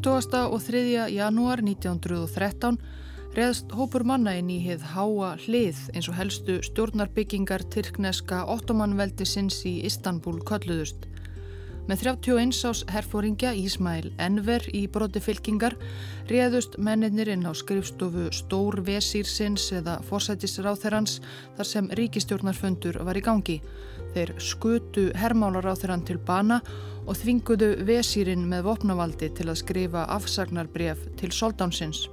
20. og 3. janúar 1913 reðst hópur manna inn í heið háa hlið eins og helstu stjórnarbyggingar Tyrkneska ottomanveldi sinns í Istanbul kölluðust. Með 31 ás herfóringja Ísmæl Enver í broti fylkingar réðust mennir inn á skrifstofu Stór Vesírsins eða forsætisráþerrans þar sem ríkistjórnarfundur var í gangi. Þeir skutu hermálaráþeran til bana og þvinguðu Vesírinn með vopnavaldi til að skrifa afsagnarbref til soldánsins.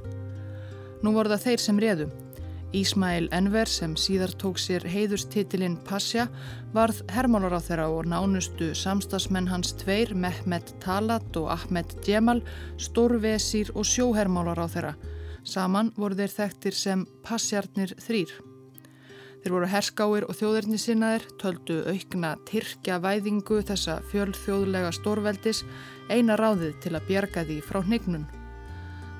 Nú voru það þeir sem réðu. Ísmail Enver sem síðar tók sér heiðurstitilinn Pasja varð hermálar á þeirra og nánustu samstagsmenn hans tveir Mehmet Talat og Ahmed Djemal stórvesir og sjóhermálar á þeirra. Saman voru þeir þekktir sem Pasjarnir þrýr. Þeir voru herskáir og þjóðirni sinnaðir, töldu aukna tyrkja væðingu þessa fjölþjóðlega stórveldis eina ráðið til að bjerga því frá hnignun.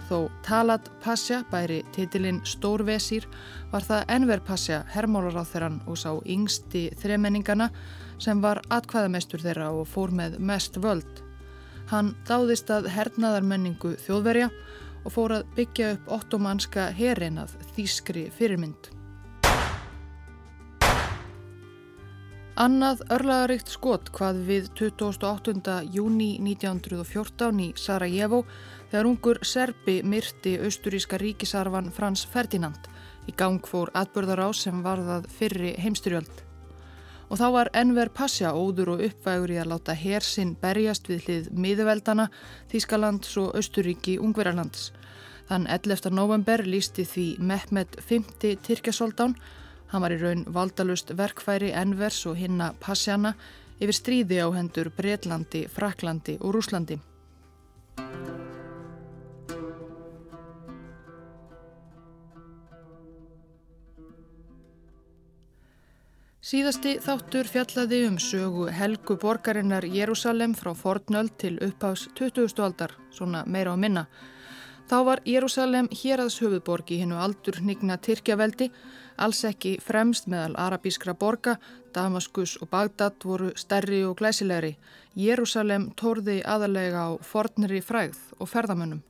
Þó Talat Pasja bæri titilinn Stórvesir var það Enver Pasja hermálaráþeran og sá yngsti þremenningana sem var atkvæðamestur þeirra og fór með mest völd. Hann dáðist að hernaðarmenningu þjóðverja og fór að byggja upp ottomanska herin að þýskri fyrirmynd. Annað örlaðaríkt skot hvað við 28. júni 1914 í Sarajevo þegar ungur Serbi myrti austuríska ríkisarfan Frans Ferdinand í gang fór atbörðar á sem varðað fyrri heimstyrjöld. Og þá var Enver Pasja óður og uppvægur í að láta hersinn berjast við hlið miðuveldana, Þískalands og Austuríki Ungverjarlands. Þann 11. november lísti því Mehmet V. Tyrkjasoldán Hann var í raun valdalust verkfæri Envers og hinna Passjana yfir stríði á hendur Breitlandi, Fraklandi og Rúslandi. Síðasti þáttur fjallaði um sögu helgu borgarinnar Jérúsalem frá fornöld til uppháðs 20. aldar, svona meira á minna. Þá var Jérúsalem héraðs höfuðborg í hennu aldur hnigna Tyrkjaveldi Alls ekki fremst meðal arabískra borga, Damaskus og Bagdad voru stærri og glæsilegri. Jérúsalem tórði aðalega á fornri fræð og ferðamönnum.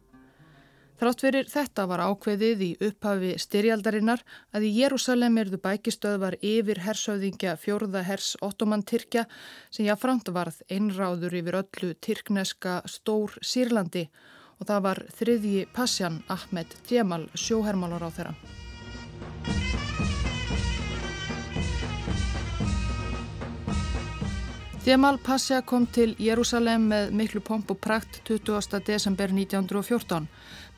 Þrátt fyrir þetta var ákveðið í upphafi styrjaldarinnar að í Jérúsalem erðu bækistöðvar yfir hersauðingja fjórða hers ottoman Tyrkja sem jáframt varð einráður yfir öllu tyrkneska stór Sýrlandi og það var þriðji Passjan Ahmed Djemal sjóhermálar á þeirra. Djemal Pasja kom til Jérúsalem með miklu pomp og prakt 20. desember 1914.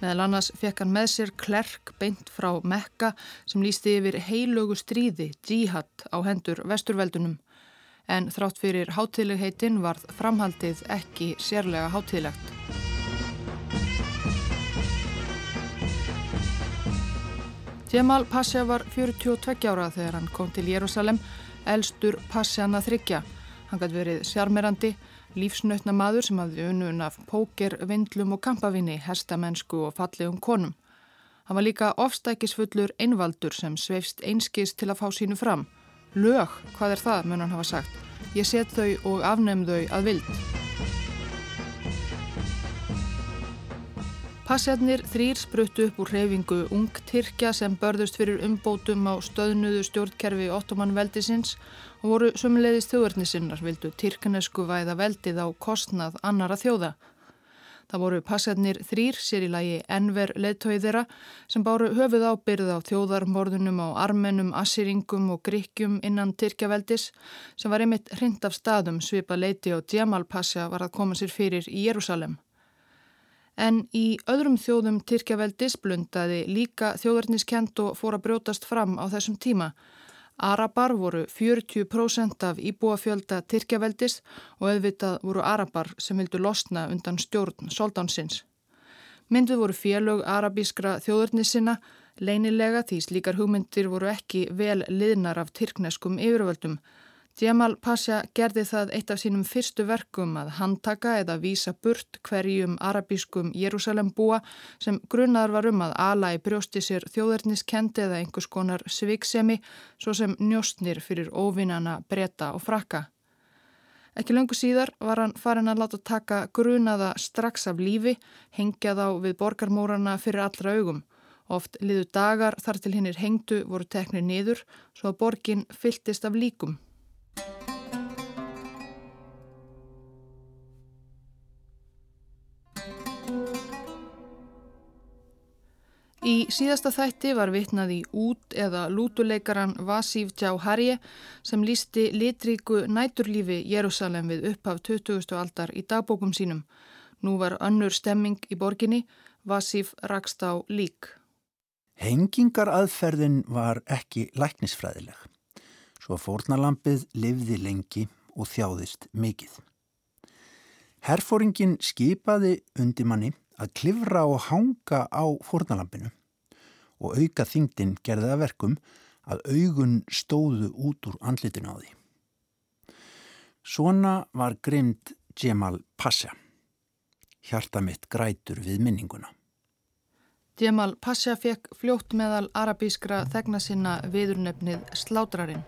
Meðal annars fekk hann með sér klerk beint frá Mekka sem lísti yfir heilögu stríði, djihad, á hendur vesturveldunum. En þrátt fyrir hátilegheitin varð framhaldið ekki sérlega hátilegt. Djemal Pasja var 42 ára þegar hann kom til Jérúsalem, elstur Pasjana þryggja. Hann gæti verið sjarmerandi, lífsnautna maður sem hafði unnun af póker, vindlum og kampavinni, hestamennsku og fallegum konum. Hann var líka ofstækisfullur einvaldur sem sveifst einskist til að fá sínu fram. Lög, hvað er það, mun hann hafa sagt. Ég set þau og afnefn þau að vild. Passjarnir þrýr spruttu upp úr hreyfingu ung Tyrkja sem börðust fyrir umbótum á stöðnuðu stjórnkerfi Ottoman veldisins og voru sömulegðist þjóðverðnisinnar vildu Tyrknesku væða veldið á kostnað annara þjóða. Það voru passjarnir þrýr sér í lagi enver leðtóið þeirra sem báru höfuð ábyrð á þjóðarmorðunum á armenum, assiringum og gríkjum innan Tyrkjaveldis sem var einmitt hrind af staðum svipa leiti og Djamal Pasja var að koma sér fyrir í Jérúsalem. En í öðrum þjóðum Tyrkjaveldis blundaði líka þjóðarniskent og fór að brjótast fram á þessum tíma. Arabar voru 40% af íbúafjölda Tyrkjaveldis og auðvitað voru Arabar sem vildu losna undan stjórn soldánsins. Myndið voru félög arabískra þjóðarnisina leinilega því slíkar hugmyndir voru ekki vel liðnar af tyrkneskum yfirvöldum. Djemal Pasha gerði það eitt af sínum fyrstu verkum að handtaka eða vísa burt hverjum arabískum Jérúsalem búa sem grunnar var um að ala í brjósti sér þjóðerniskendi eða einhvers konar sviksemi svo sem njóstnir fyrir óvinnana breyta og frakka. Ekki löngu síðar var hann farin að láta taka grunaða strax af lífi, hengja þá við borgarmórarna fyrir allra augum. Oft liðu dagar þar til hinnir hengdu voru teknir niður svo að borgin fylltist af líkum. Í síðasta þætti var vitnað í út eða lútuleikaran Vasív Djáharje sem lísti litríku næturlífi Jérúsalem við upphaf 20. aldar í dagbókum sínum. Nú var önnur stemming í borginni, Vasív rakst á lík. Hengingaraðferðin var ekki læknisfræðileg, svo fórnalampið livði lengi og þjáðist mikið. Herfóringin skipaði undimanni að klifra og hanga á fórnalampinu og auka þingdin gerði að verkum að augun stóðu út úr andlitinu á því. Svona var grimd Djemal Pasha. Hjarta mitt grætur við minninguna. Djemal Pasha fekk fljótt meðal arabískra þegna sinna viðurnefnið Slátrarinn.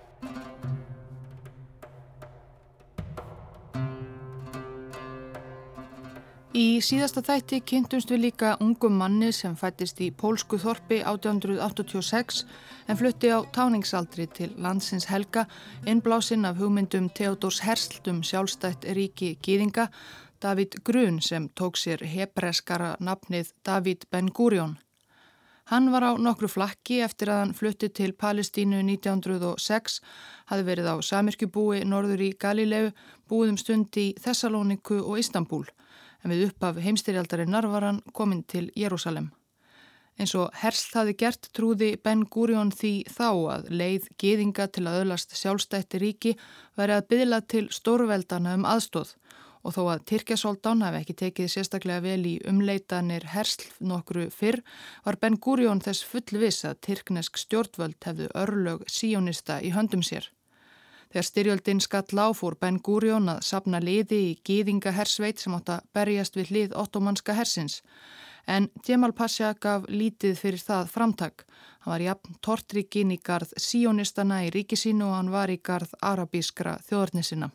Í síðasta þætti kynntumst við líka ungum manni sem fættist í pólsku þorpi 1886 en flutti á táningsaldri til landsins helga innblásinn af hugmyndum Theodors Hersldum sjálfstætt ríki gýðinga David Grun sem tók sér hebreskara nafnið David Ben Gurion. Hann var á nokkru flakki eftir að hann flutti til Palestínu 1906, hafi verið á Samirkjubúi norður í Galilegu, búið um stund í Thessalóniku og Istanbul en við uppaf heimstyrjaldarinnar var hann komin til Jérúsalem. Eins og Hersl hafi gert trúði Ben Gurion því þá að leið geðinga til að öðlast sjálfstætti ríki væri að byðla til stórveldana um aðstóð og þó að Tyrkjasoldán hafi ekki tekið sérstaklega vel í umleitanir Hersl nokkru fyrr var Ben Gurion þess fullvis að Tyrknesk stjórnvöld hefðu örlög síjónista í höndum sér. Þegar styrjöldin skatt láfúr Ben Gurion að sapna liði í gýðingahersveit sem átt að berjast við hlið ottomanska hersins. En Djemal Pasha gaf lítið fyrir það framtak. Hann var jafn tortrikinn í garð síonistana í ríkisínu og hann var í garð arabískra þjóðarnisina.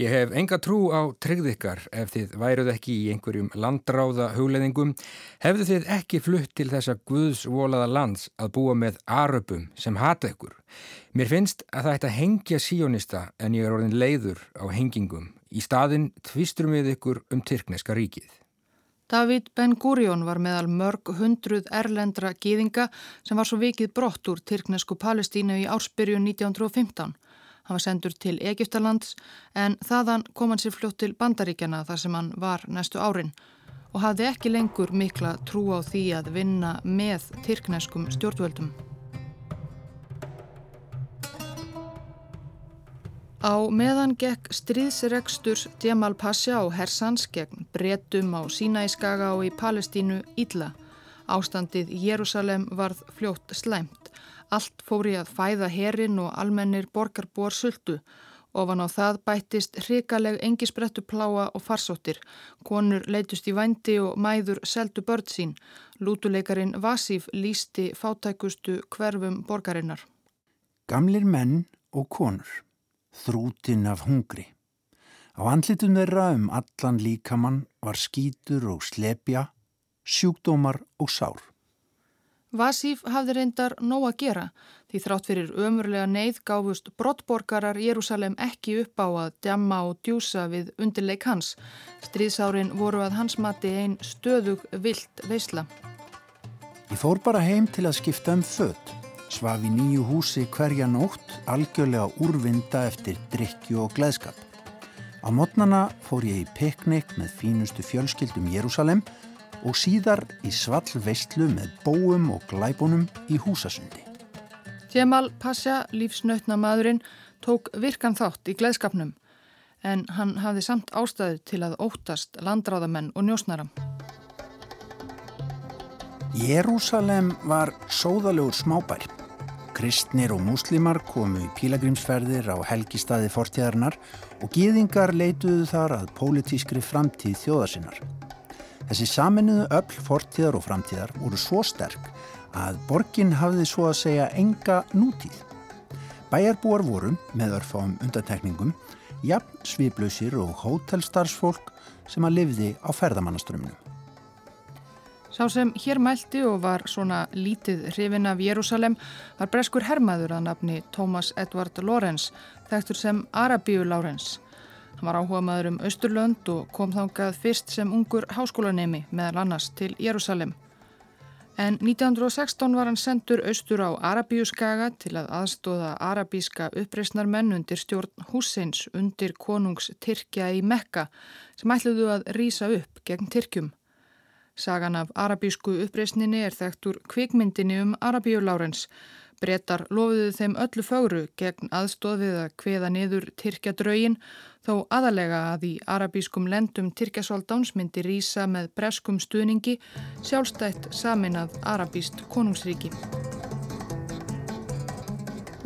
Ég hef enga trú á tryggðikkar ef þið væruð ekki í einhverjum landráða hugleðingum, hefðu þið ekki flutt til þessa guðsvolaða lands að búa með aröpum sem hata ykkur. Mér finnst að það ætti að hengja síjónista en ég er orðin leiður á hengingum. Í staðin tvisturum við ykkur um Tyrkneska ríkið. David Ben Gurion var meðal mörg hundruð erlendra gýðinga sem var svo vikið brott úr Tyrknesku Palestínu í ársbyrjun 1915. Hann var sendur til Egiptalands en þaðan kom hann sér fljótt til Bandaríkjana þar sem hann var næstu árin og hafði ekki lengur mikla trú á því að vinna með tyrkneskum stjórnvöldum. Á meðan gekk stríðsregsturs Djemal Pasha og Hersans gegn bretum á Sínæskaga og í Palestínu Ídla. Ástandið Jérúsalem varð fljótt slæmt. Allt fóri að fæða herin og almennir borgarbúar sultu. Ofan á það bættist hrikaleg engisbrettu pláa og farsóttir. Konur leitust í vændi og mæður seldu börn sín. Lútuleikarin Vasíf lísti fátækustu hverfum borgarinnar. Gamlir menn og konur. Þrútin af hungri. Á andlitum þeirra um allan líkamann var skítur og slepja, sjúkdómar og sár. Vasíf hafði reyndar nóg að gera því þrátt fyrir ömurlega neyð gáfust brottborgarar Jérúsalem ekki upp á að djamma og djúsa við undirleik hans. Stríðsárin voru að hans mati einn stöðug vilt veysla. Ég fór bara heim til að skipta um född. Svaf í nýju húsi hverja nótt, algjörlega úrvinda eftir drikju og gleðskap. Á mótnana fór ég í piknik með fínustu fjölskyldum Jérúsalem og síðar í svall veistlu með bóum og glæbunum í húsasundi. Djemal Pasha, lífsnautna maðurinn, tók virkan þátt í gleðskapnum en hann hafði samt ástæðu til að óttast landráðamenn og njósnara. Jérúsalem var sóðalegur smábær. Kristnir og múslimar komu í pílagrimsferðir á helgistaði fortíðarnar og gýðingar leituðu þar að pólitískri framtíð þjóðasinnar. Þessi saminuðu öll fortíðar og framtíðar voru svo sterk að borgin hafði svo að segja enga nútíð. Bæjarbúar voru, með örfáum undantekningum, jafn sviplausir og hótelstarfsfólk sem að lifði á ferðamannaströmmnum. Sá sem hér mælti og var svona lítið hrifin af Jérúsalem var breskur hermaður að nafni Thomas Edward Lawrence, þekktur sem Arabíu Lawrence. Hann var áhuga maður um Östurlönd og kom þángað fyrst sem ungur háskólanemi meðal annars til Jérúsalem. En 1916 var hann sendur austur á Arabíuskaga til að aðstóða arabíska uppreysnarmenn undir stjórn Husseins undir konungs Tyrkja í Mekka sem ætluðu að rýsa upp gegn Tyrkjum. Sagan af arabísku uppreysninni er þekkt úr kvikmyndinni um Arabíu Lárens. Bretar lofiðu þeim öllu fáru gegn aðstóðið að kveða niður Tyrkja draugin þó aðalega að í arabískum lendum Tyrkjasvaldáns myndi rýsa með breskum stuðningi sjálfstætt saminað arabíst konungsríki.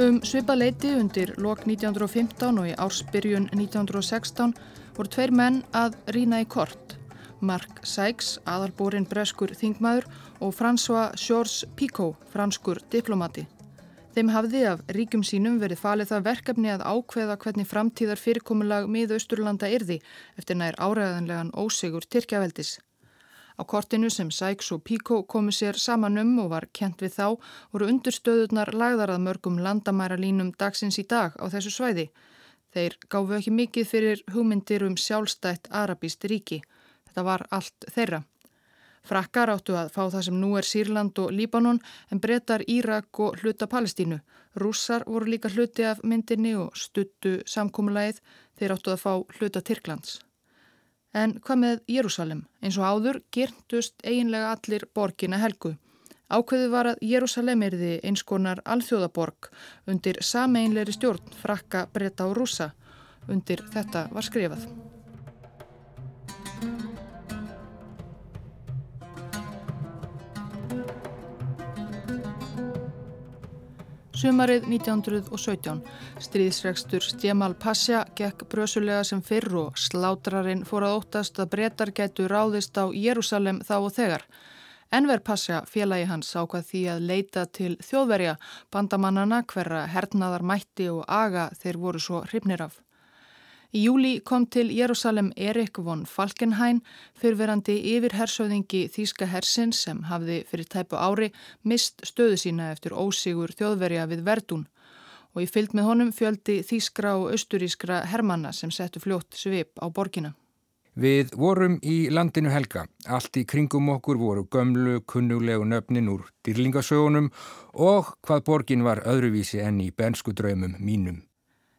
Um svipað leiti undir lok 1915 og í ársbyrjun 1916 voru tveir menn að rína í kort. Mark Sykes, aðalbúrin breskur þingmaður og François Georges Picot, franskur diplomati. Þeim hafði af ríkum sínum verið falið það verkefni að ákveða hvernig framtíðar fyrirkomulag miða Östurlanda yrði eftir nær áræðanlegan ósegur Tyrkjaveldis. Á kortinu sem Sykes og Picot komu sér saman um og var kent við þá voru undurstöðunar lagðarað mörgum landamæra línum dagsins í dag á þessu svæði. Þeir gáfu ekki mikið fyrir hugmyndir um sjálfstætt arabíst ríki. Þetta var allt þeirra. Frakkar áttu að fá það sem nú er Sýrland og Líbanon en breytar Írak og hluta Palestínu. Rússar voru líka hluti af myndinni og stuttu samkómulæð þeir áttu að fá hluta Tyrklands. En hvað með Jérúsalem? Eins og áður gerntust eiginlega allir borgina helgu. Ákveðu var að Jérúsalem erði eins konar alþjóðaborg undir sameinleiri stjórn frakka, breyta og rússa. Undir þetta var skrifað. Sumarið 1917. Stríðsregstur Stjemal Pasja gekk brösulega sem fyrr og slátrarinn fór að óttast að brettar gætu ráðist á Jérúsalem þá og þegar. Enver Pasja, félagi hans, ákvað því að leita til þjóðverja bandamannana hverra hernaðar mætti og aga þeir voru svo hrifnir af. Í júli kom til Jérúsalem Erik von Falkenhayn, fyrverandi yfir hersöðingi Þíska hersins sem hafði fyrir tæpu ári mist stöðu sína eftir ósigur þjóðverja við Verdún og í fylg með honum fjöldi Þískra og Östurískra hermanna sem settu fljótt svip á borgina. Við vorum í landinu helga. Allt í kringum okkur voru gömlu, kunnulegu nöfnin úr dýrlingasögunum og hvað borgin var öðruvísi enn í bensku draumum mínum.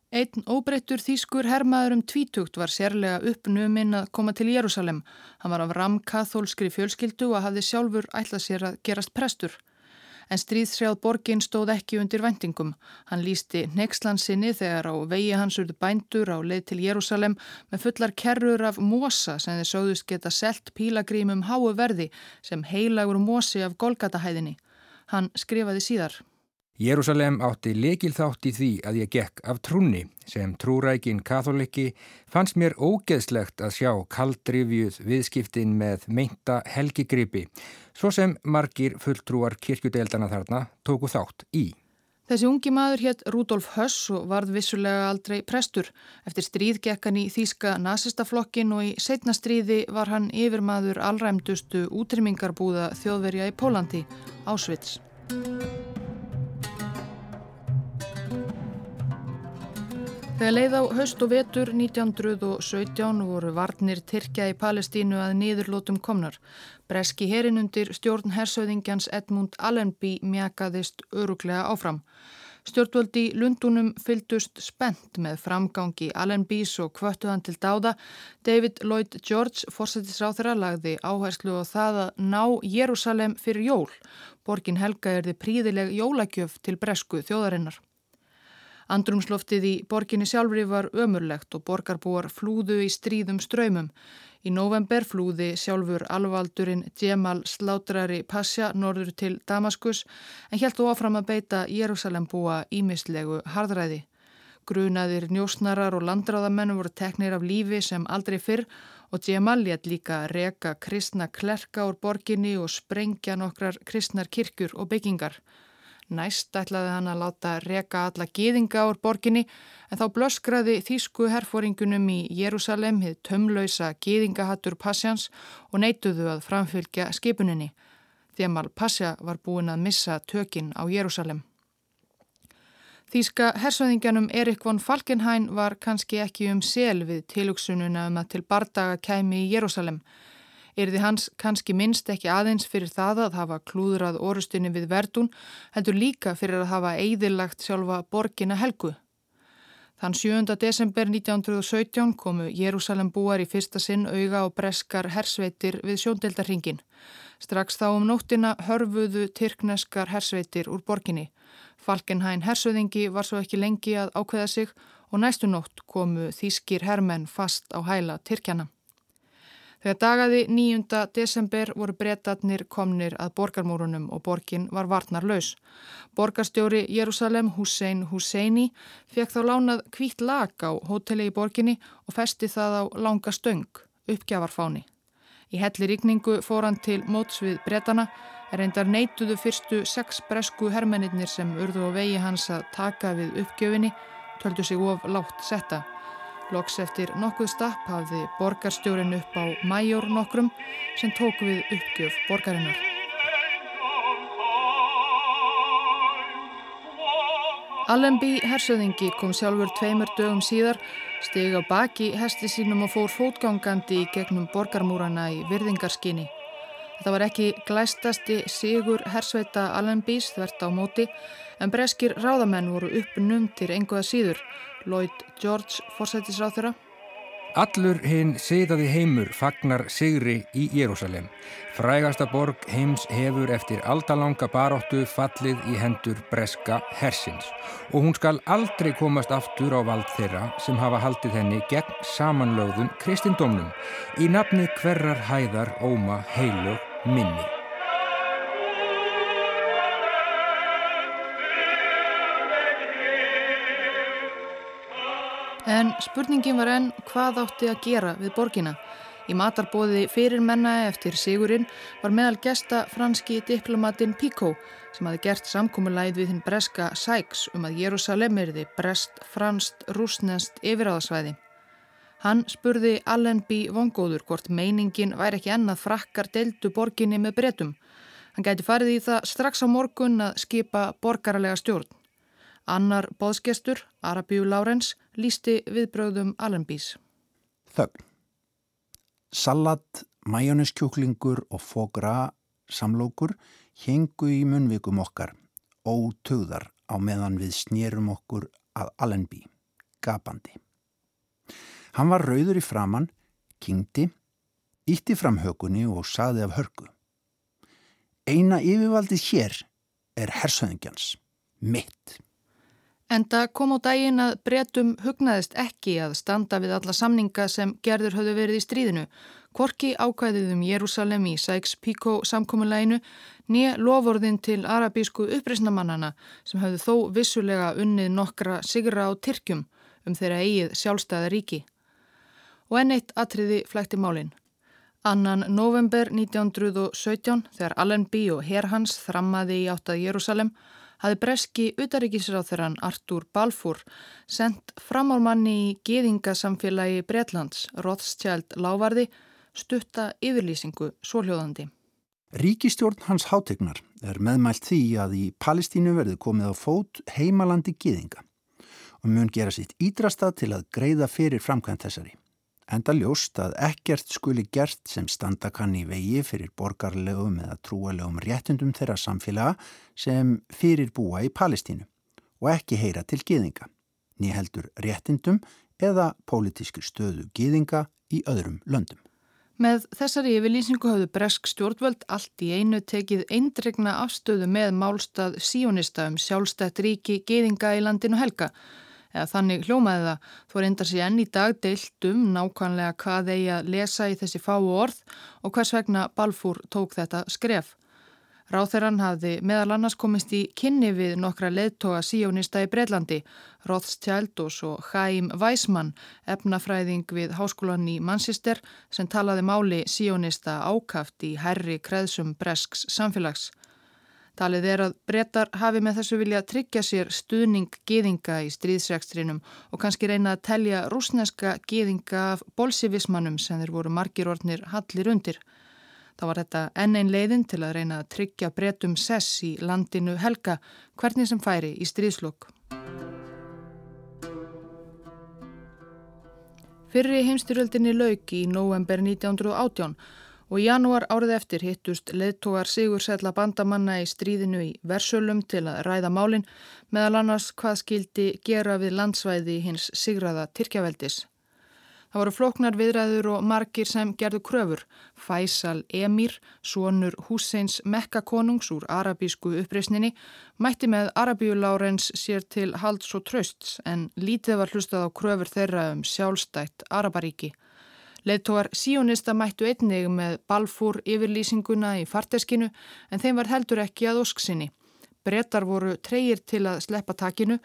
Einn óbreyttur þýskur hermaður um tvítugt var sérlega uppnuminn að koma til Jérúsalem. Hann var af ramkathólskri fjölskyldu og hafði sjálfur ætlað sér að gerast prestur. En stríðsrjáð borgin stóð ekki undir vendingum. Hann lísti nexlansinni þegar á vegi hans urðu bændur á leið til Jérúsalem með fullar kerrur af mosa sem þeir sögðust geta selt pílagrímum háu verði sem heilagur mosi af Golgatahæðinni. Hann skrifaði síðar. Jérúsalem átti lekil þátt í því að ég gekk af trúni sem trúrækin katholikki fannst mér ógeðslegt að sjá kaldrifjuð viðskiptin með meinta helgigripi svo sem margir fulltrúar kirkjudeldana þarna tóku þátt í. Þessi ungi maður hétt Rudolf Höss og varð vissulega aldrei prestur. Eftir stríð gekk hann í Þíska nazistaflokkin og í setna stríði var hann yfirmaður allræmdustu útrymmingarbúða þjóðverja í Pólandi, Ásvits. Þegar leið á höst og vetur 1917 voru varnir Tyrkja í Palestínu að niðurlótum komnar. Breski herin undir stjórn hersauðingjans Edmund Allenby mjakaðist öruglega áfram. Stjórnvöldi Lundunum fyldust spennt með framgangi Allenbys og kvöttuðan til dáða. David Lloyd George, fórsættisráþara, lagði áherslu á það að ná Jérúsalem fyrir jól. Borgin Helga er þið príðileg jólagjöf til bresku þjóðarinnar. Andrumsloftið í borginni sjálfri var ömurlegt og borgarbúar flúðu í stríðum ströymum. Í november flúði sjálfur alvaldurinn Djemal Slátrari Pasja norður til Damaskus en helt þú áfram að beita Jérúsalem búa ímislegu hardræði. Grunaðir njósnarar og landráðamennu voru teknir af lífi sem aldrei fyrr og Djemal létt líka reka kristna klerka úr borginni og sprengja nokkrar kristnar kirkjur og byggingar. Næst ætlaði hann að láta reka alla gýðinga ár borginni en þá blöskraði þýsku herfóringunum í Jérúsalem hið tömlausa gýðingahattur Passjans og neituðu að framfylgja skipuninni. Þjamal Passja var búin að missa tökin á Jérúsalem. Þýska hersöðingjanum Erik von Falkenhayn var kannski ekki um sel við tilugsununa um að til bardaga kæmi í Jérúsalem. Erði hans kannski minnst ekki aðeins fyrir það að hafa klúðrað orustinni við verdun, heldur líka fyrir að hafa eigðilagt sjálfa borgina helgu. Þann 7. desember 1917 komu Jérúsalem búar í fyrsta sinn auga og breskar hersveitir við sjóndeldarhingin. Strax þá um nóttina hörfuðu tyrkneskar hersveitir úr borginni. Falkenhæn hersöðingi var svo ekki lengi að ákveða sig og næstu nótt komu þýskir hermenn fast á hæla Tyrkjana. Þegar dagaði 9. desember voru breytatnir komnir að borgarmúrunum og borgin var varnarlaus. Borgarstjóri Jérúsalem Hussein Husseini fekk þá lánað kvítt lag á hotelli í borginni og festi það á langa stöng, uppgjafarfáni. Í helli ríkningu fór hann til móts við breytana, reyndar neituðu fyrstu sex bresku hermennir sem urðu á vegi hans að taka við uppgjöfinni, töldu sig of látt setta. Loks eftir nokkuð stapp hafði borgarstjórin upp á mæjór nokkrum sem tók við uppgjöf borgarinnar. Allenby hersöðingi kom sjálfur tveimur dögum síðar, steg á baki hesti sínum og fór fótgangandi í gegnum borgarmúrana í virðingarskinni. Þetta var ekki glæstasti sigur hersveita Allenbys þvert á móti en breskir ráðamenn voru uppnumtir enguða síður Lloyd George fórsættisráþurra. Allur hinn siðaði heimur fagnar sigri í Jérúsalem. Frægasta borg heims hefur eftir aldalanga baróttu fallið í hendur breska hersins og hún skal aldrei komast aftur á vald þeirra sem hafa haldið henni gegn samanlögðum kristindómnum í nafni hverjar hæðar óma heilu minni. En spurningin var enn hvað átti að gera við borgina. Í matarbóði fyrir menna eftir Sigurinn var meðal gesta franski diplomatin Pico sem hafi gert samkúmulæð við hinn breska Sykes um að Jérúsalem erði brest, franst, rúsnest yfiráðasvæði. Hann spurði Allenby vongóður hvort meiningin væri ekki ennað frakkar deltu borginni með bretum. Hann gæti farið í það strax á morgun að skipa borgarlega stjórn. Annar bóðskestur, Arabíu Lárens, lísti viðbröðum Allenbys. Þögn. Salat, majóniskjúklingur og fogra samlókur hengu í munvikum okkar, ótöðar á meðan við snýrum okkur að Allenby, gapandi. Hann var rauður í framann, kingdi, ítti fram hökunni og saði af hörgu. Eina yfirvaldið hér er hersöðingjans, mitt. Enda kom á daginn að bretum hugnaðist ekki að standa við alla samninga sem gerður höfðu verið í stríðinu, korki ákvæðið um Jérúsalem í Sykes-Píkó samkominlæginu, nýja lovorðin til arabísku uppreysnamannana sem höfðu þó vissulega unnið nokkra sigra á Tyrkjum um þeirra eigið sjálfstæða ríki. Og enn eitt atriði flækti málinn. Annan november 1917 þegar Allenby og herrhans þrammaði í áttað Jérúsalem hafði breski utaríkisráþurann Artúr Balfour sendt framálmanni í geðingasamfélagi Breitlands, Rothschild lávarði, stutta yfirlýsingu svoljóðandi. Ríkistjórn hans hátegnar er meðmælt því að í Palestínu verði komið á fót heimalandi geðinga og mun gera sitt ídrasta til að greiða fyrir framkvæmt þessari. Enda ljóst að ekkert skuli gert sem standa kann í vegi fyrir borgarlegum eða trúalegum réttundum þeirra samfélaga sem fyrir búa í Palestínu og ekki heyra til geðinga, nýheldur réttundum eða pólitísku stöðu geðinga í öðrum löndum. Með þessari yfirlýsingu hafðu bresk stjórnvöld allt í einu tekið eindregna afstöðu með málstað síonista um sjálfstætt ríki geðinga í landinu helga eða þannig hljómaði það, þó reyndar sér enn í dag deilt um nákvæmlega hvað eigi að lesa í þessi fáu orð og hvers vegna Balfúr tók þetta skref. Ráþeirann hafði meðal annars komist í kynni við nokkra leðtoga síjónista í Breitlandi, Rothschild og svo Chaim Weissmann, efnafræðing við háskólan í Manchester sem talaði máli síjónista ákaft í herri kreðsum Bresks samfélags. Talið er að brettar hafi með þessu vilja tryggja sér stuðning geðinga í stríðsrekstrinum og kannski reyna að telja rúsneska geðinga af bolsivismannum sem þeir voru margir ornir hallir undir. Það var þetta enn einn leiðin til að reyna að tryggja brettum sess í landinu helga hvernig sem færi í stríðslokk. Fyrri heimstyrjöldinni lauk í november 1918 og í janúar árið eftir hittust leðtógar Sigursætla bandamanna í stríðinu í Versölum til að ræða málinn meðal annars hvað skildi gera við landsvæði hins sigraða Tyrkjaveldis. Það voru floknar viðræður og margir sem gerðu kröfur. Faisal Emir, sonur Husseins Mekkakonungs úr arabísku uppreysninni, mætti með Arabíulárens sér til halds og trösts en lítið var hlustað á kröfur þeirra um sjálfstætt Araparíki. Leðtóar síonista mættu einnig með balfúr yfirlýsinguna í farteskinu en þeim var heldur ekki að ósksinni. Brettar voru treyir til að sleppa takinu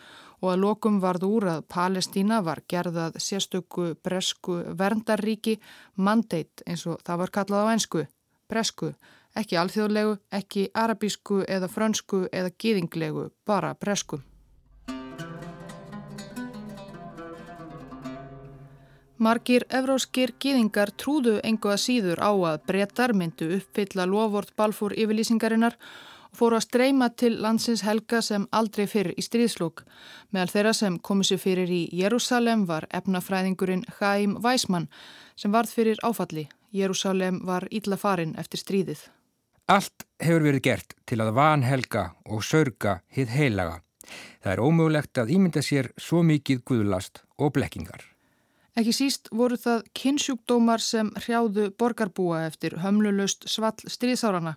og að lokum varð úr að Palestína var gerðað sérstöku bresku verndarríki mandate eins og það var kallað á ensku, bresku, ekki alþjóðlegu, ekki arabísku eða frönsku eða gýðinglegu, bara bresku. Margir evróskir gýðingar trúðu engu að síður á að brettar myndu uppfylla lofvort balfúr yfirlýsingarinnar og fóru að streyma til landsins helga sem aldrei fyrir í stríðslokk. Meðal þeirra sem komu sér fyrir í Jérúsalem var efnafræðingurinn Chaim Weissmann sem varð fyrir áfalli. Jérúsalem var ítla farin eftir stríðið. Allt hefur verið gert til að vanhelga og sörga hitt heilaga. Það er ómögulegt að ímynda sér svo mikið guðlast og blekkingar. Ekki síst voru það kynnsjúkdómar sem hrjáðu borgarbúa eftir hömlulust svall stríðsárana.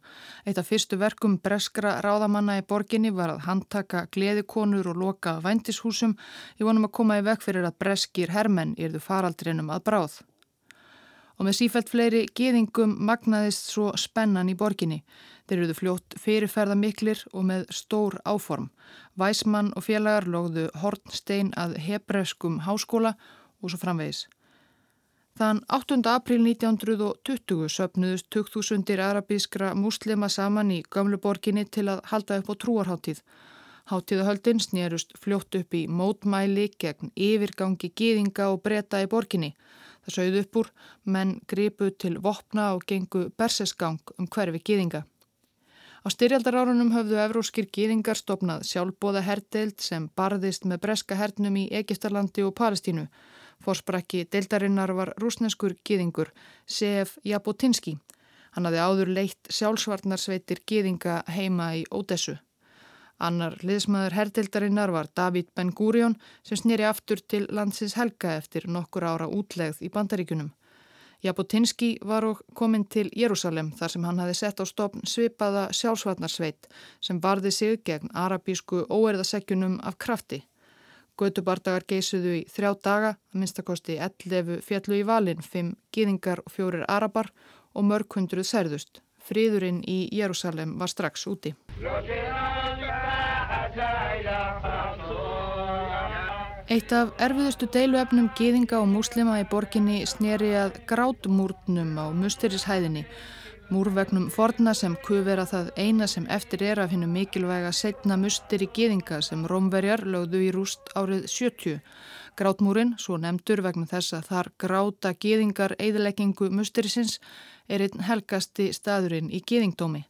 Eitt af fyrstu verkum breskra ráðamanna í borginni var að handtaka gleðikonur og loka væntishúsum í vonum að koma í vekk fyrir að breskir hermenn yrðu faraldrinum að bráð. Og með sífælt fleiri geðingum magnaðist svo spennan í borginni. Þeir eruðu fljótt fyrirferða miklir og með stór áform. Væsmann og félagar lóðu Hornstein að hebreuskum háskóla og svo framvegis. Þann 8. april 1920 söpnuðust 2000 arabískra muslima saman í Gömluborginni til að halda upp á trúarháttíð. Háttíðahöldin snérust fljótt upp í mótmæli gegn yfirgangi gýðinga og breyta í borginni. Það sögðu upp úr, menn gripu til vopna og gengu bersesgang um hverfi gýðinga. Á styrjaldarárunum höfðu evróskir gýðingar stopnað sjálfbóða herdeild sem barðist með breska hernum í Egiptarlandi og Palestínu. Forsprakki deildarinnar var rúsneskur gýðingur C.F. Jabotinski. Hann hafði áður leitt sjálfsvarnarsveitir gýðinga heima í Ódessu. Annar liðsmaður herdeildarinnar var David Ben Gurion sem snýri aftur til landsins helga eftir nokkur ára útlegð í bandaríkunum. Jabotinski var og kominn til Jérúsalem þar sem hann hafi sett á stopn svipaða sjálfsvarnarsveit sem varði sig gegn arabísku óerðasekkjunum af krafti. Götubardagar geysuðu í þrjá daga, minnstakosti 11 fjallu í valin, 5 gýðingar og 4 arabar og mörg hundruð særðust. Fríðurinn í Jérúsalem var strax úti. Eitt af erfiðustu deiluefnum gýðinga og múslima í borginni sneri að grátmúrtnum á musterishæðinni Múrvegnum forna sem kuvera það eina sem eftir er af hennu mikilvæga setna mustir í geðinga sem rómverjar lögðu í rúst árið 70. Grátmúrin, svo nefndur vegna þess að þar gráta geðingar eðileggingu mustirisins, er einn helgasti staðurinn í geðingdómi.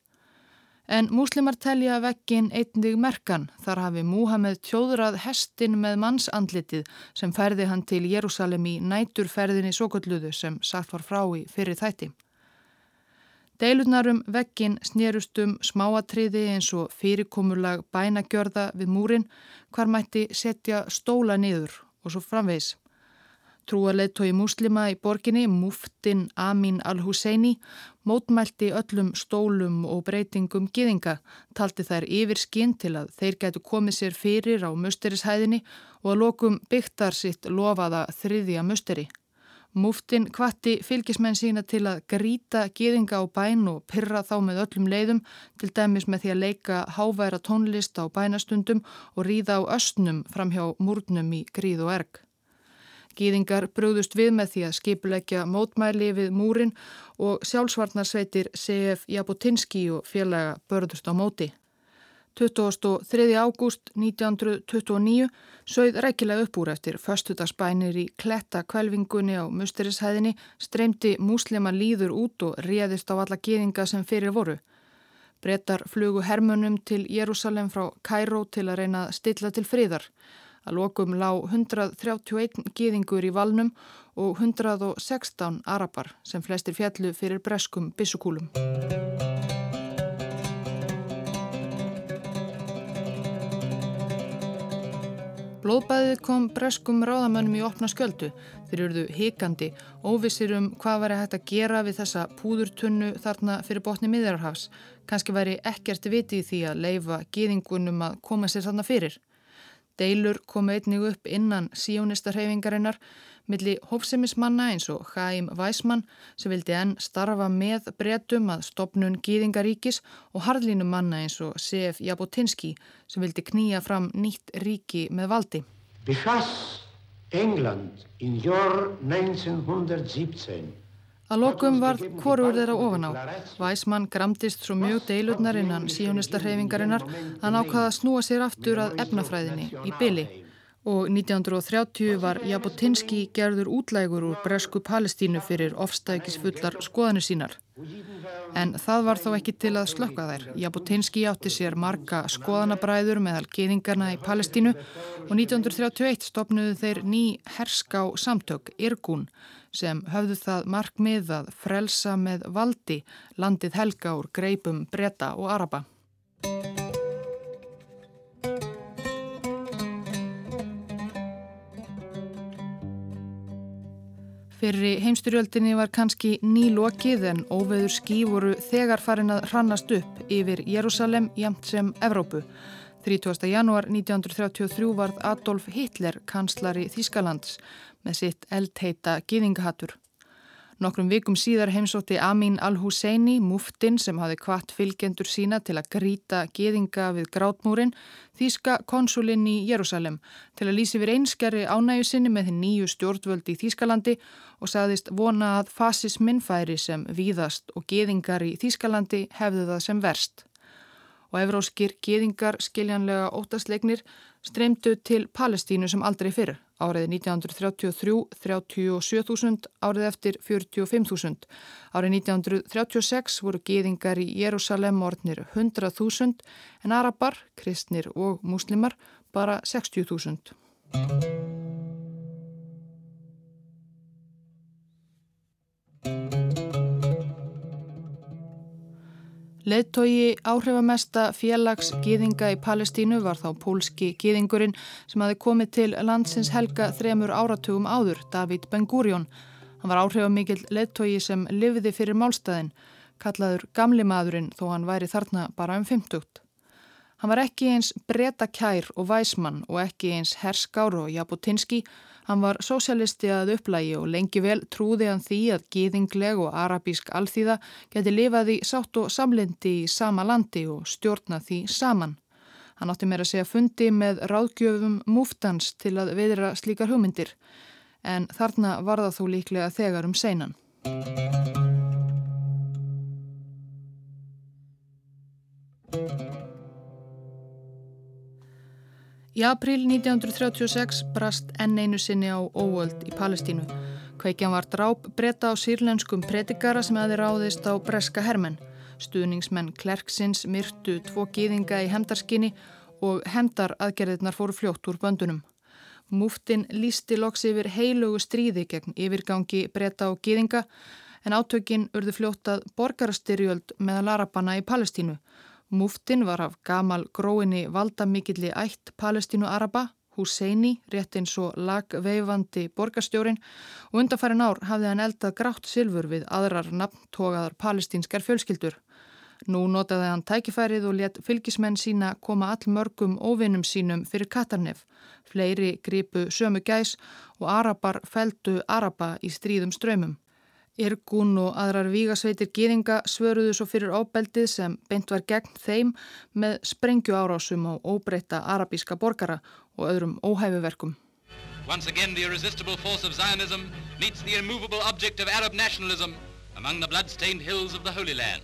En múslimar telja vekkin einnig merkan þar hafi Múhameð tjóðrað hestin með mannsandlitið sem ferði hann til Jérúsalem í næturferðinni sókulluðu sem sagt var frá í fyrir þætti. Deilurnarum vekkin snerustum smáatriði eins og fyrirkomulag bænagjörða við múrin hvar mætti setja stóla niður og svo framvegs. Trúarleitói muslima í borginni, muftin Amin al-Husseini, mótmælti öllum stólum og breytingum giðinga, talti þær yfir skinn til að þeir gætu komið sér fyrir á musterishæðinni og að lokum byggtar sitt lofaða þriðja musteri. Múftin kvatti fylgismenn sína til að gríta geðinga á bæn og pyrra þá með öllum leiðum, til dæmis með því að leika háværa tónlist á bænastundum og ríða á östnum fram hjá múrnum í gríð og erg. Gýðingar brúðust við með því að skipulegja mótmæli við múrin og sjálfsvarnarsveitir CF Jabotinski og félaga börðust á móti. 23. ágúst 1929 sögð rækilega upp úr eftir förstudagsbænir í kletta kvelvingunni á musturishæðinni, streymdi múslima líður út og réðist á alla geðinga sem fyrir voru. Brettar flugu hermunum til Jérúsalem frá Kæró til að reyna að stilla til friðar. Að lokum lág 131 geðingur í valnum og 116 arabar sem flestir fjallu fyrir breskum bissukúlum. Blóðbæðið kom breskum ráðamönnum í opna sköldu. Þeir eruðu hikandi, óvissir um hvað væri hægt að gera við þessa púðurtunnu þarna fyrir botni miðjararhafs. Kanski væri ekkert viti í því að leifa gýðingunum að koma sér þarna fyrir. Deilur komu einnig upp innan síónistarhefingarinnar milli hófsemismanna eins og Chaim Weissmann sem vildi enn starfa með bretum að stopnun Gýðingaríkis og harðlínum manna eins og C.F. Jabotinsky sem vildi knýja fram nýtt ríki með valdi. Befass England in jör 1917 Að lokum varð hvorur þeirra ofan á. Væsmann gramdist svo mjög deilurnar innan síjónistarhefingarinnar að nákvæða snúa sér aftur að efnafræðinni í byli og 1930 var Jabotinsky gerður útlægur úr bresku Palestínu fyrir ofstækisfullar skoðanir sínar. En það var þó ekki til að slökka þær. Jabotinsky átti sér marga skoðanabræður meðal geðingarna í Palestínu og 1931 stopnuðu þeir ný herská samtök, Irgun, sem höfðu það markmið að frelsa með valdi landið helga úr greipum bretta og araba. Fyrir heimstyrjöldinni var kannski nýlokið en óveður skí voru þegar farin að hrannast upp yfir Jérúsalem jamt sem Evrópu. 30. janúar 1933 varð Adolf Hitler kanslari Þískalands með sitt eldheita gýðingahattur. Nokkrum vikum síðar heimsótti Amin al-Husseini, muftinn sem hafi kvart fylgjendur sína til að gríta geðinga við grátmúrin, þýska konsulinn í Jérúsalem til að lýsi við einskjari ánægu sinni með þinn nýju stjórnvöldi í Þýskalandi og sagðist vona að fasisminn færi sem víðast og geðingar í Þýskalandi hefðu það sem verst. Og evróskir geðingar skiljanlega óttasleiknir streymdu til Palestínu sem aldrei fyrir árið 1933 37.000, árið eftir 45.000. Árið 1936 voru geðingar í Jérúsalem orðnir 100.000 en arabar, kristnir og muslimar bara 60.000. Leðtogi áhrifamesta félags gýðinga í Palestínu var þá pólski gýðingurinn sem hafi komið til landsins helga þremur áratugum áður, David Ben-Gurion. Hann var áhrifamikill leðtogi sem lifiði fyrir málstæðin, kallaður gamli maðurinn þó hann væri þarna bara um 50. Hann var ekki eins breyta kær og væsmann og ekki eins herskár og jabotinski, Hann var sósialisti að upplægi og lengi vel trúði hann því að gýðingleg og arabísk alþýða geti lifað í sátt og samlindi í sama landi og stjórna því saman. Hann átti meira að segja fundi með ráðgjöfum múftans til að veðra slíkar hugmyndir en þarna var það þó líklega þegar um seinan. Í april 1936 brast enn einu sinni á óöld í Palestínu. Kveikjan var dráp breyta á sírlenskum predikara sem aði ráðist á breska hermenn. Stuðningsmenn Klerksins myrtu tvo gýðinga í hemdarskinni og hemdar aðgerðirnar fóru fljótt úr böndunum. Múftin lísti loks yfir heilugu stríði gegn yfirgangi breyta á gýðinga en átökin urðu fljótt að borgarastyrjöld meðal arabana í Palestínu Múftin var af gamal gróinni valdamikilli ætt Palestínu Araba, Husseini, rétt eins og lagveifandi borgarstjórin og undanfærin ár hafði hann eldað grátt silfur við aðrar nafntogaðar palestínskar fjölskyldur. Nú notaði hann tækifærið og let fylgismenn sína koma all mörgum óvinnum sínum fyrir Katarnef. Fleiri gripu sömu gæs og Arabar feldu Araba í stríðum ströymum. Irgun og aðrar vígasveitir gýringa svöruðu svo fyrir óbeldið sem beint var gegn þeim með sprengju árásum á óbreyta arabíska borgara og öðrum óhæfuverkum. Once again the irresistible force of Zionism meets the immovable object of Arab nationalism among the blood-stained hills of the Holy Land.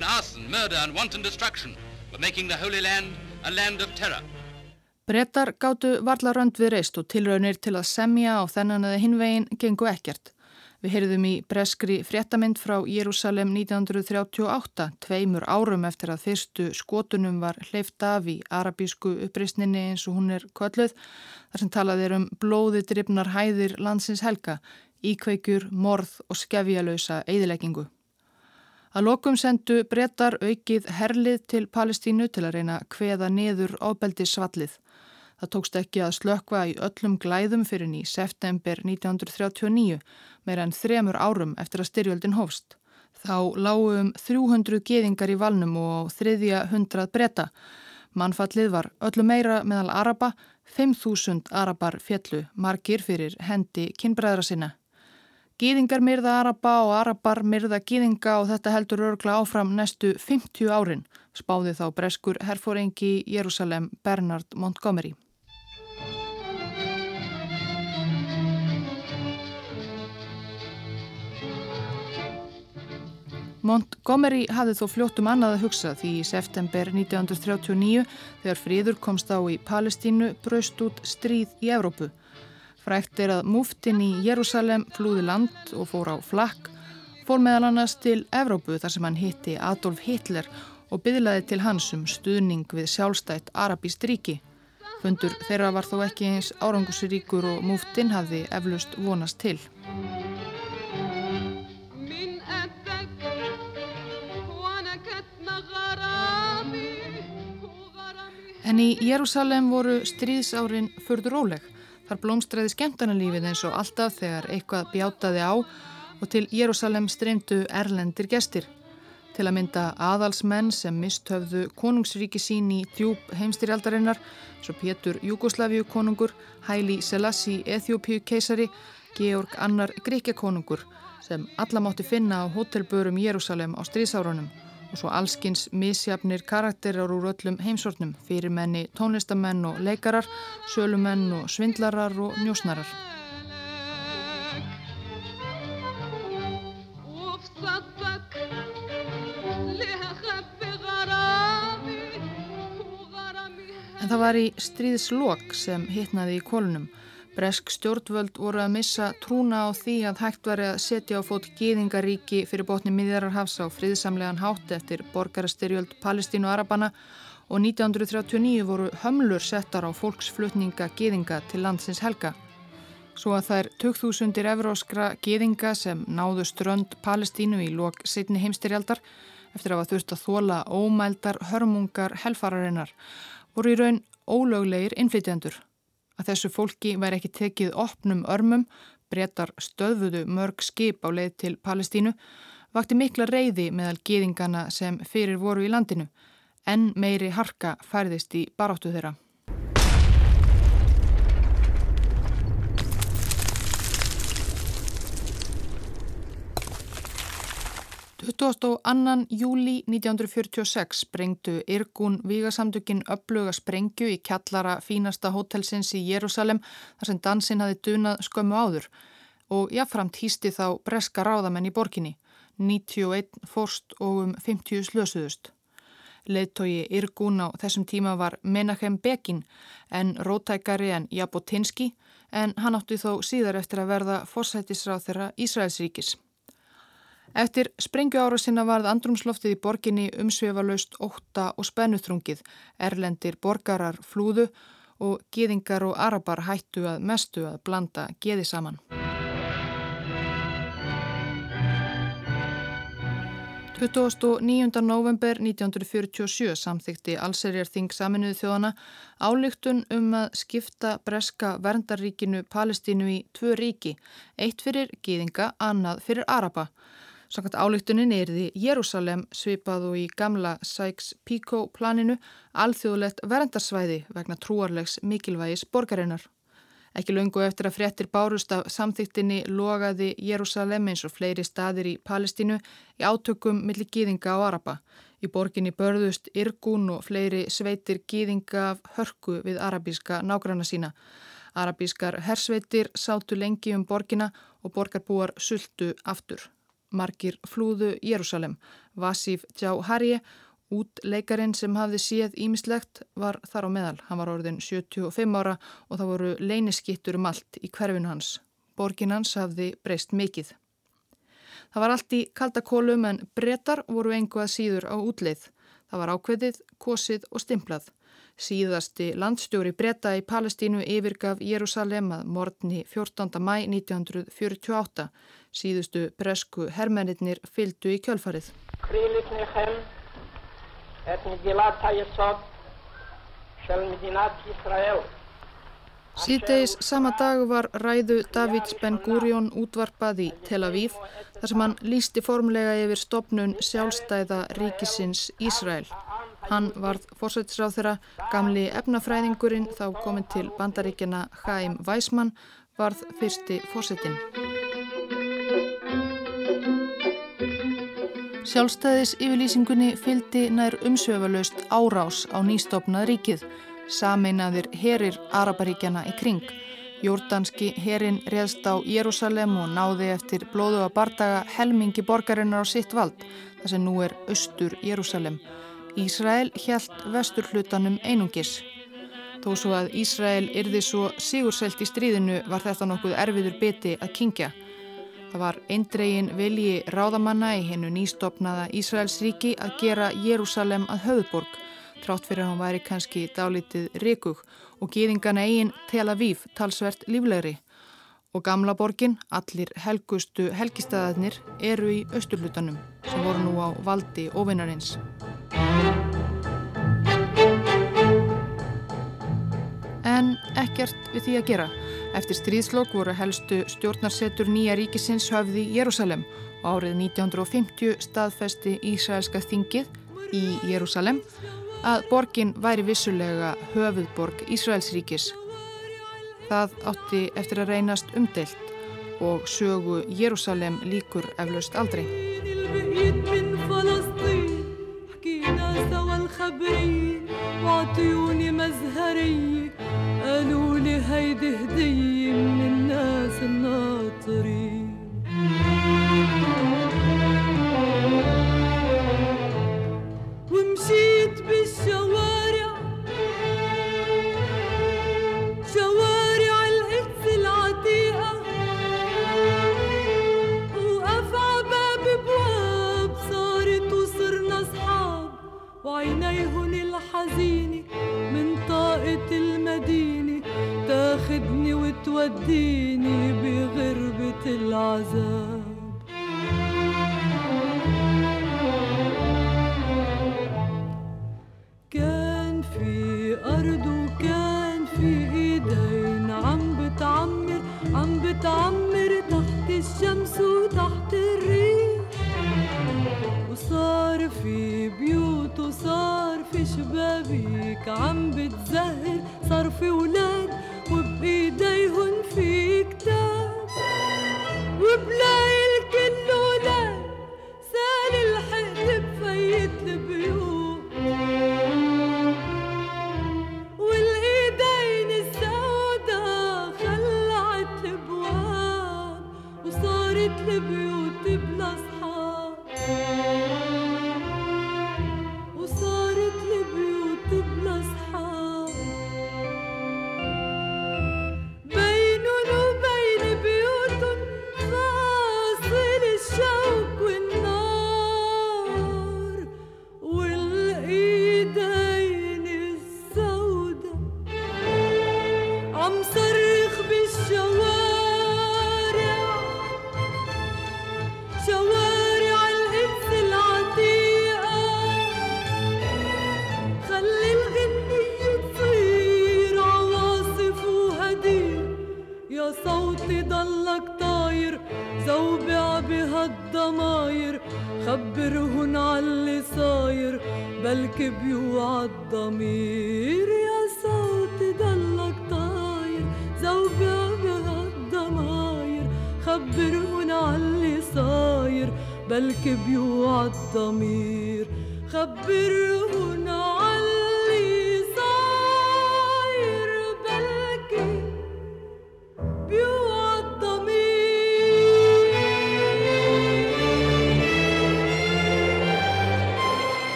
Arson, murder and wanton destruction were making the Holy Land a land of terror. Brettar gáttu varla rönd við reist og tilraunir til að semja á þennan eða hinvegin gengu ekkert. Við heyrðum í breskri fréttamind frá Jérúsalem 1938, tveimur árum eftir að fyrstu skotunum var hleyft af í arabísku uppreysninni eins og hún er kölluð, þar sem talað er um blóði drifnar hæðir landsins helga, íkveikjur, morð og skefjalösa eðileggingu. Að lokum sendu brettar aukið herlið til Palestínu til að reyna hveða niður ábeldi svallið. Það tókst ekki að slökva í öllum glæðum fyrir ný september 1939, meira en þremur árum eftir að styrjöldin hófst. Þá lágum 300 geðingar í valnum og þriðja hundrað breyta. Mannfallið var öllu meira meðal araba, 5.000 arabar fjallu, margir fyrir hendi kynbræðra sinna. Gýðingar myrða araba og arabar myrða gýðinga og þetta heldur örgla áfram næstu 50 árin, spáði þá breskur herfórengi Jérúsalem Bernard Montgomery. Montgomery hafði þó fljóttum annað að hugsa því í september 1939 þegar fríður komst á í Palestínu braust út stríð í Evrópu. Frækt er að múftin í Jérúsalem flúði land og fór á flakk, fór meðal annars til Evrópu þar sem hann hitti Adolf Hitler og byðlaði til hans um stuðning við sjálfstætt Arabíst ríki. Fundur þeirra var þó ekki eins árangusiríkur og múftin hafði eflust vonast til. En í Jérúsalem voru stríðsárin förður óleg. Þar blómstræði skemmtarnalífið eins og alltaf þegar eitthvað bjátaði á og til Jérúsalem streymdu erlendir gestir. Til að mynda aðalsmenn sem mistöfðu konungsríki sín í djúb heimstyrjaldarinnar, svo Pétur Júgoslavíu konungur, Hæli Selassi Eþjópiu keisari, Georg Annar Gríkja konungur sem alla mátti finna á hótelbörum Jérúsalem á stríðsárunum og svo allskins misjafnir karakterar úr öllum heimsortnum, fyrirmenni tónlistamenn og leikarar, sölumenn og svindlarar og njósnarar. En það var í stríðslokk sem hittnaði í kolunum Bresk stjórnvöld voru að missa trúna á því að hægt var að setja á fót gýðingaríki fyrir botni miðjararhafs á friðsamlegan hátt eftir borgarastyrjöld Palestínu Arabana og 1939 voru hömlur settar á fólksflutninga gýðinga til landsins helga. Svo að þær 2000 evróskra gýðinga sem náðu strönd Palestínu í lok setni heimstyrjaldar eftir að þurft að þóla ómældar hörmungar helfararinnar voru í raun ólöglegir innflytjandur að þessu fólki væri ekki tekið opnum örmum, breytar stöðvudu mörg skip á leið til Palestínu, vakti mikla reyði meðal geðingana sem fyrir voru í landinu, en meiri harka færðist í baráttu þeirra. 22. júli 1946 sprengtu Irgun Vígasamtökin uppluga sprengju í kjallara fínasta hótelsins í Jérúsalem þar sem dansinn hafi dunað skömmu áður og jáfnframt hýsti þá breska ráðamenn í borginni, 91 fórst og um 50 slösuðust. Leðtogi Irgun á þessum tíma var Menachem Begin en rótækari en Jabotinski en hann átti þó síðar eftir að verða fórsættisráð þeirra Ísraelsríkis. Eftir sprengju ára sinna varð andrumsloftið í borginni umsveifalaust óta og spennuþrungið, erlendir borgarar flúðu og geðingar og arabar hættu að mestu að blanda geði saman. 29. november 1947 samþykti Allserjar Þing saminuðu þjóðana álygtun um að skipta breska verndarríkinu Palestínu í tvö ríki, eitt fyrir geðinga, annað fyrir araba. Sannkvæmt álíktunin er því Jérúsalem svipað og í gamla Sykes-Picot planinu alþjóðlegt verendarsvæði vegna trúarlegs mikilvægis borgarinnar. Ekki lungu eftir að fréttir bárust af samþýttinni logaði Jérúsalem eins og fleiri staðir í Palestínu í átökum millir gýðinga og araba. Í borginni börðust Irgun og fleiri sveitir gýðinga af hörku við arabíska nágranna sína. Arabískar hersveitir sátu lengi um borgina og borgarbúar sultu aftur margir flúðu Jérúsalem, Vasif Djá Harje Útleikarin sem hafði séð ímislegt var þar á meðal. Hann var orðin 75 ára og það voru leyniskittur um allt í hverfinu hans. Borgin hans hafði breyst mikið. Það var allt í kaldakólum en brettar voru einhvað síður á útleið. Það var ákveðið, kosið og stimplað. Síðasti landstjóri bretta í Palestínu yfirgaf Jérúsalem að morgni 14. mæ 1948. Síðustu bresku hermennir fyldu í kjölfarið. Síðdeis sama dag var ræðu Davids Ben Gurion útvarpað í Tel Aviv þar sem hann lísti formlega yfir stopnun sjálfstæða ríkisins Ísrael. Hann varð fórsættisráð þeirra, gamli efnafræðingurinn þá komin til bandaríkjana Chaim Weismann varð fyrsti fórsættin. Sjálfstæðis yfirlýsingunni fyldi nær umsöfalaust árás á nýstofnað ríkið, sameinaðir herir Araparíkjana í kring. Jórdanski herin reðst á Jérúsalem og náði eftir blóðu að bardaga helmingi borgarinnar á sitt vald, þar sem nú er austur Jérúsalem. Ísrael hjælt vestur hlutanum einungis. Þó svo að Ísrael yrði svo sigurselt í stríðinu var þetta nokkuð erfiður biti að kingja. Það var eindregin vilji ráðamanna í hennu nýstopnaða Ísraelsríki að gera Jérúsalem að höfðborg, trátt fyrir að hann væri kannski dálítið rikug og gýðingana eigin Tel Aviv talsvert líflegri. Og gamla borgin, allir helgustu helgistæðarnir, eru í austurlutanum sem voru nú á valdi ofinnarins. En ekkert við því að gera. Eftir stríðslokk voru helstu stjórnarsetur nýja ríkisins höfði Jérúsalem og árið 1950 staðfesti Ísraelska þingið í Jérúsalem að borgin væri vissulega höfuðborg Ísraelsríkis. Það átti eftir að reynast umdelt og sögu Jérúsalem líkur eflaust aldrei. قالوا لي هيدي هدية من الناس الناطرين.